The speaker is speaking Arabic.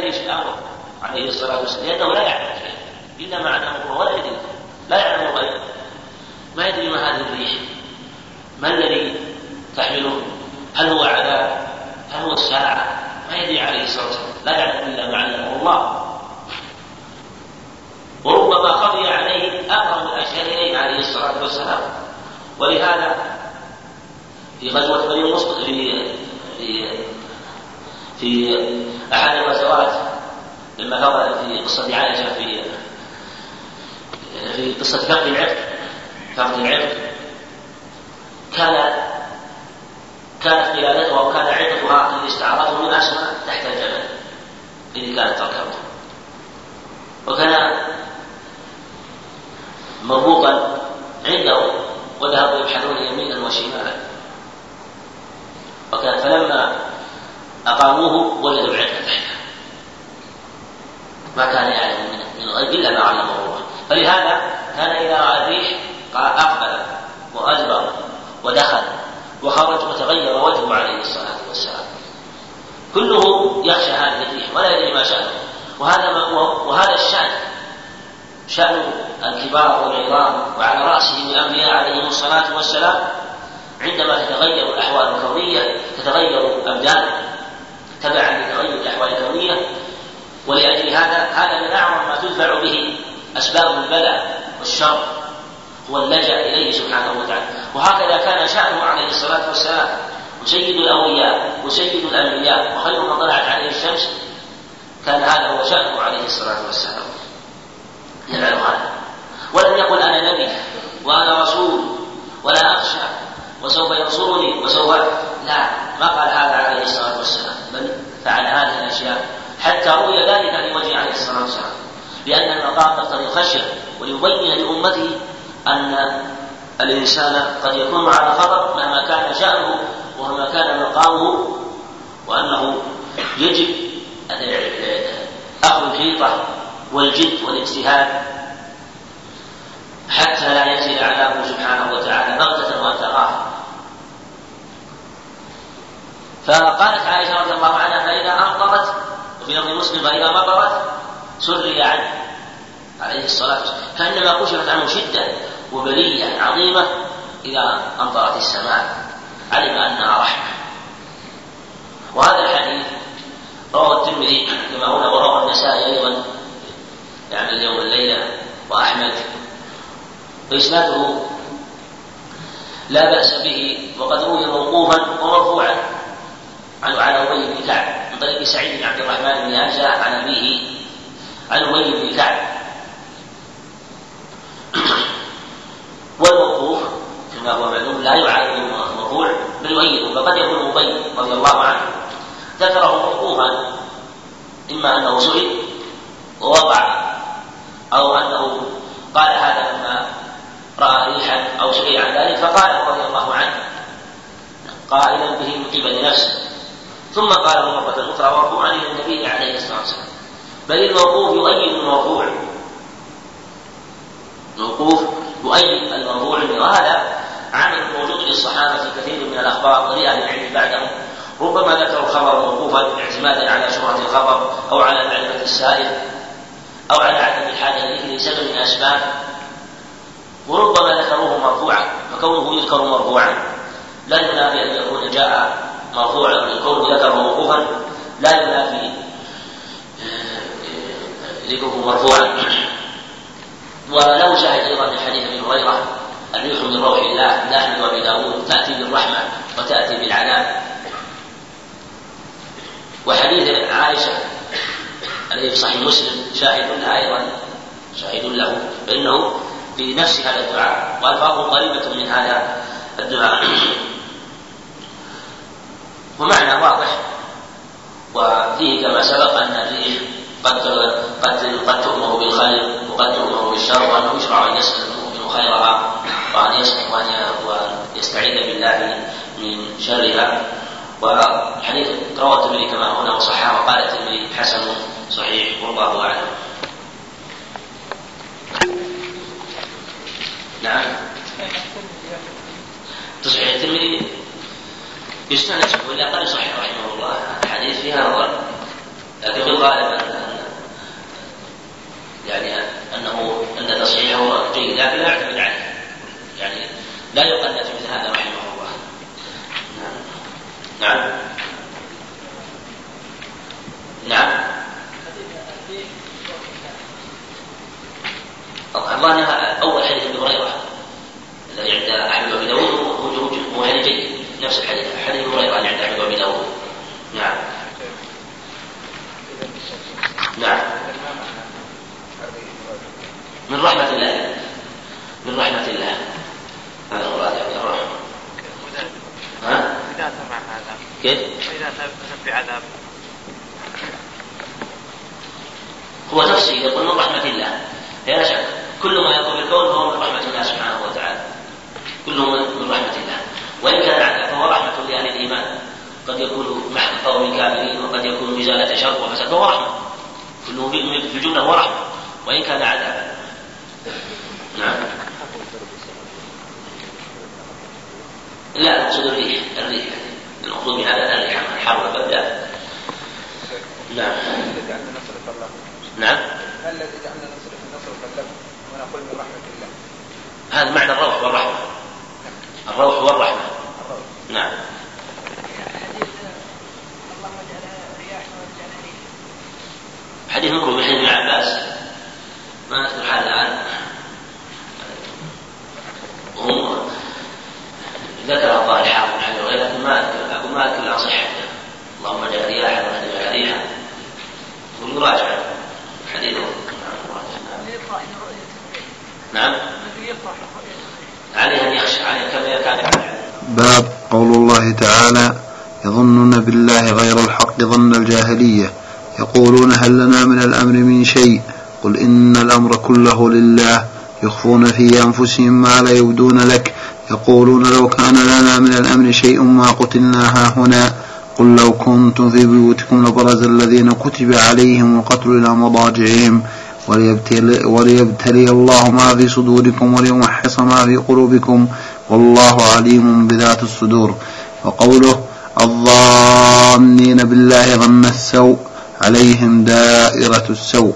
يدري إيش الامر عليه الصلاة والسلام لأنه لا يعلم شيء انما علمه ولا يدري لا يعلم الغيب ما يدري ما هذه الريح. ما الذي تحمله؟ هل هو عذاب؟ هل هو الساعة؟ ما يدري عليه الصلاة والسلام. لا يعلم إلا ما علمه الله. وربما خفي عليه أقرب الأشياء إليه عليه الصلاة والسلام. ولهذا في غزوة بني المصطفى في في أحد لما مر في قصة عائشه في في قصة فقد العرق فقد العرق كان كانت قلادتها وكان عرقها الذي استعرته من اسماء تحت الجبل الذي كانت تركبه. وكان مربوطا عنده وذهبوا يبحثون يمينا وشمالا. وكان فلما أقاموه ولدوا العلم تحته ما كان يعلم من الغيب إلا ما علمه الله. فلهذا كان إذا رأى الريح أقبل وأدبر ودخل وخرج وتغير وجهه عليه الصلاة والسلام. كله يخشى هذه الريح ولا يدري ما شأنه. وهذا ما وهذا الشأن. شأن الكبار والعظام وعلى رأسهم الأنبياء عليهم الصلاة والسلام. عندما تتغير الأحوال الكونية تتغير أبدانهم تبعا لتغير الأحوال الكونية ولأجل هذا هذا من أعظم ما تدفع به أسباب البلاء والشر هو اللجأ إليه سبحانه وتعالى. وهكذا كان شأنه عليه الصلاة والسلام وسيد الأولياء وسيد الأنبياء وخير ما طلعت عليه الشمس كان هذا هو شأنه عليه الصلاة والسلام. يفعل هذا. ولم يقل أنا نبي وأنا رسول ولا أخشى وسوف ينصرني وسوف لا ما قال هذا عليه الصلاة والسلام. بل فعل هذه الأشياء حتى روي ذلك لوجه عليه الصلاة لأن المقام تقتضي الخشية وليبين لأمته أن الإنسان قد يكون على خطر مهما كان شأنه ومهما كان مقامه وأنه يجب أخذ الحيطة والجد والاجتهاد حتى لا ينزل عذابه سبحانه وتعالى بغتة وأنت فقالت عائشة رضي الله عنها فإذا أمطرت وفي لفظ مسلم فإذا مطرت سري عنه عليه الصلاة والسلام. كأنما كشفت عنه شدة وبلية عظيمة إذا أمطرت السماء. علم أنها رحمة. وهذا الحديث رواه الترمذي كما هنا وروى النسائي أيضا يعني اليوم والليلة وأحمد. وإسناده لا بأس به وقد روي موقوفا ومرفوعا عن عن أبي بن كعب من طريق سعيد بن عبد الرحمن بن أنجا عن أبيه عن أبي بن كعب والموقوف كما هو معلوم لا يعارض المرفوع بل يؤيده. فقد يكون أبي رضي الله عنه ذكره موقوفا إما أنه سئل ووقع أو أنه قال هذا لما رأى ريحا أو سئل عن ذلك فقال رضي الله عنه قائلا به من قبل نفسه. ثم قال مرة أخرى مرفوعا إلى النبي عليه الصلاة والسلام. بل الموقوف يؤيد المرفوع الموقوف يؤيد المرفوع وهذا عمل موجود للصحابة في كثير من الأخبار ولأهل العلم بعدهم. ربما ذكروا الخبر موقوفا اعتمادا على شهرة الخبر أو على معرفة السائل أو على عدم الحاجة إليه لسبب من الأسباب وربما ذكروه مرفوعا فكونه يذكر مرفوعا. لا ينافي أن يكون جاء مرفوعا كونه ذكره موقوفا. لا ينافي ذكره مرفوعا. وله شاهد أيضا من حديث أبي هريرة الريح من روح الله من أحمد وأبي داود تأتي بالرحمة وتأتي بالعذاب. وحديث عائشة الذي في صحيح مسلم شاهد أيضا شاهد له فإنه في نفس هذا الدعاء وألفاظه قريبة من هذا الدعاء. ومعنى واضح وفيه كما سبق أن الريح قد قد قد تؤمر بالخير وقد تؤمر بالشر وأنه يشرع أن يسأل المؤمن خيرها يسأل وأن يستعيذ بالله من شرها. وحديث روى الترمذي كما هنا وصححه وقال الترمذي حسن صحيح والله أعلم. نعم. تصحيح الترمذي يستأنس ولا قد صحيح رحمه الله. الحديث فيها نظر لكن الغالب يعني انه ان تصحيحه جيد لكن لا يعتمد عليه. يعني لا يقلد مثل هذا رحمه الله. نعم. نعم. نعم الله أول حديث أبي هريرة الذي عند أحمد وأبي داود هو جيد نفس الحديث حديث أبي هريرة اللي عند أحمد وأبي داود. نعم من رحمة الله من رحمة الله هذا المراد يعني الرحمة ها؟ إذا سمع هذا كيف؟ إذا في عذاب. هو تفسير يقول من رحمة الله. لا شك كل ما يكون في الكون فهو من رحمة الله سبحانه وتعالى. كله من رحمة الله. وإن كان عذاب فهو رحمة لأهل الإيمان. قد يكون محض قوم كافرين وقد يكون بزالة شر وفساد فهو رحمة. كله في الجملة هو رحمة. وإن كان عذابا. نعم. لا المقصود الريح. الريح. المقصود بهذا الريح الحر بدا نعم نعم الذي جعلنا نصرف النصر كاللبن ونقول من رحمة الله هذا معنى الروح والرحمة. الروح والرحمة. نعم. حديث مكروه من حديث ابن عباس. ما أذكر هذا الان ذكر الظاهر حافظ بن حجر لكن ما اذكر أقول ما اذكر عن صحته اللهم جاء رياحا وهدم ريحا ويراجع حديثه نعم. عليه ان يخشى عليه كما كان باب قول الله تعالى يظنون بالله غير الحق ظن الجاهلية. يقولون هل لنا من الأمر من شيء؟ قل إن الأمر كله لله. يخفون في أنفسهم ما لا يبدون لك. يقولون لو كان لنا من الأمر شيء ما قتلنا هنا. قل لو كنتم في بيوتكم لبرز الذين كتب عليهم القتل إلى مضاجعهم. وليبتلي, الله ما في صدوركم وليمحص ما في قلوبكم والله عليم بذات الصدور. وقوله الظانين بالله ظن السوء عليهم دائرة السوء.